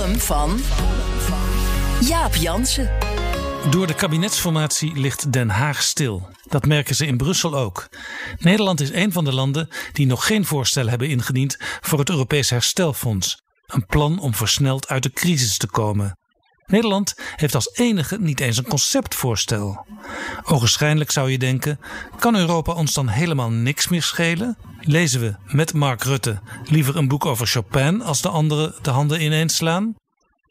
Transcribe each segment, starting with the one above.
Van Jaap Jansen. Door de kabinetsformatie ligt Den Haag stil. Dat merken ze in Brussel ook. Nederland is een van de landen die nog geen voorstel hebben ingediend voor het Europees Herstelfonds. Een plan om versneld uit de crisis te komen. Nederland heeft als enige niet eens een conceptvoorstel. Ogenschijnlijk zou je denken: kan Europa ons dan helemaal niks meer schelen? Lezen we met Mark Rutte liever een boek over Chopin als de anderen de handen ineens slaan?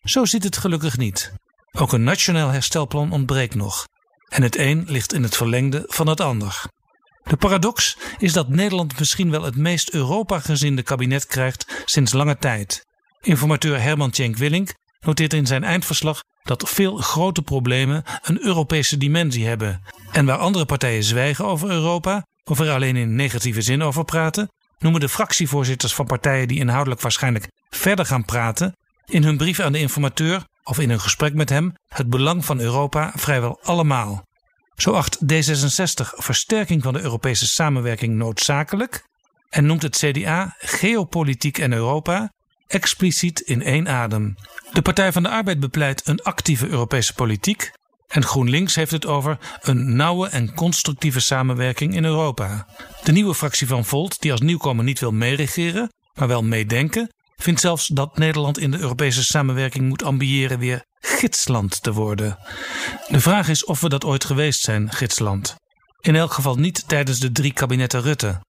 Zo zit het gelukkig niet. Ook een nationaal herstelplan ontbreekt nog. En het een ligt in het verlengde van het ander. De paradox is dat Nederland misschien wel het meest Europa-gezinde kabinet krijgt sinds lange tijd. Informateur Herman Tjenk Willink noteert in zijn eindverslag dat veel grote problemen een Europese dimensie hebben. En waar andere partijen zwijgen over Europa, of er alleen in negatieve zin over praten, noemen de fractievoorzitters van partijen die inhoudelijk waarschijnlijk verder gaan praten, in hun brief aan de informateur of in een gesprek met hem het belang van Europa vrijwel allemaal. Zo acht D66 versterking van de Europese samenwerking noodzakelijk en noemt het CDA geopolitiek en Europa expliciet in één adem. De Partij van de Arbeid bepleit een actieve Europese politiek en GroenLinks heeft het over een nauwe en constructieve samenwerking in Europa. De nieuwe fractie van Volt, die als nieuwkomer niet wil meeregeren, maar wel meedenken, vindt zelfs dat Nederland in de Europese samenwerking moet ambiëren weer gidsland te worden. De vraag is of we dat ooit geweest zijn, gidsland. In elk geval niet tijdens de drie kabinetten Rutte.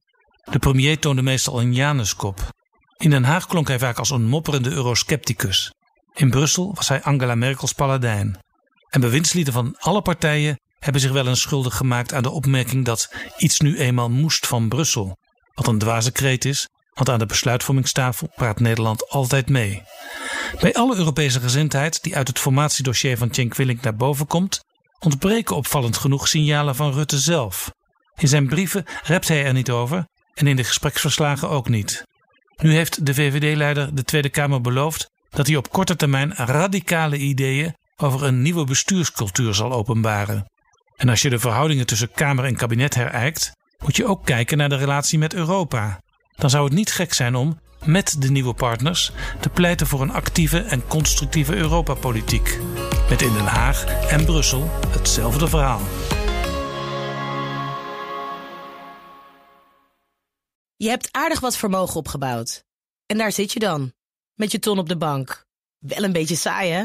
De premier toonde meestal een Januskop. In Den Haag klonk hij vaak als een mopperende euroscepticus. In Brussel was hij Angela Merkels paladijn. En bewindslieden van alle partijen hebben zich wel eens schuldig gemaakt aan de opmerking dat iets nu eenmaal moest van Brussel. Wat een dwaze kreet is, want aan de besluitvormingstafel praat Nederland altijd mee. Bij alle Europese gezindheid die uit het formatiedossier van Cenk Willink naar boven komt, ontbreken opvallend genoeg signalen van Rutte zelf. In zijn brieven rept hij er niet over en in de gespreksverslagen ook niet. Nu heeft de VVD-leider de Tweede Kamer beloofd dat hij op korte termijn radicale ideeën over een nieuwe bestuurscultuur zal openbaren. En als je de verhoudingen tussen Kamer en kabinet herijkt, moet je ook kijken naar de relatie met Europa. Dan zou het niet gek zijn om, met de nieuwe partners, te pleiten voor een actieve en constructieve Europapolitiek. Met in Den Haag en Brussel hetzelfde verhaal. Je hebt aardig wat vermogen opgebouwd. En daar zit je dan, met je ton op de bank. Wel een beetje saai, hè?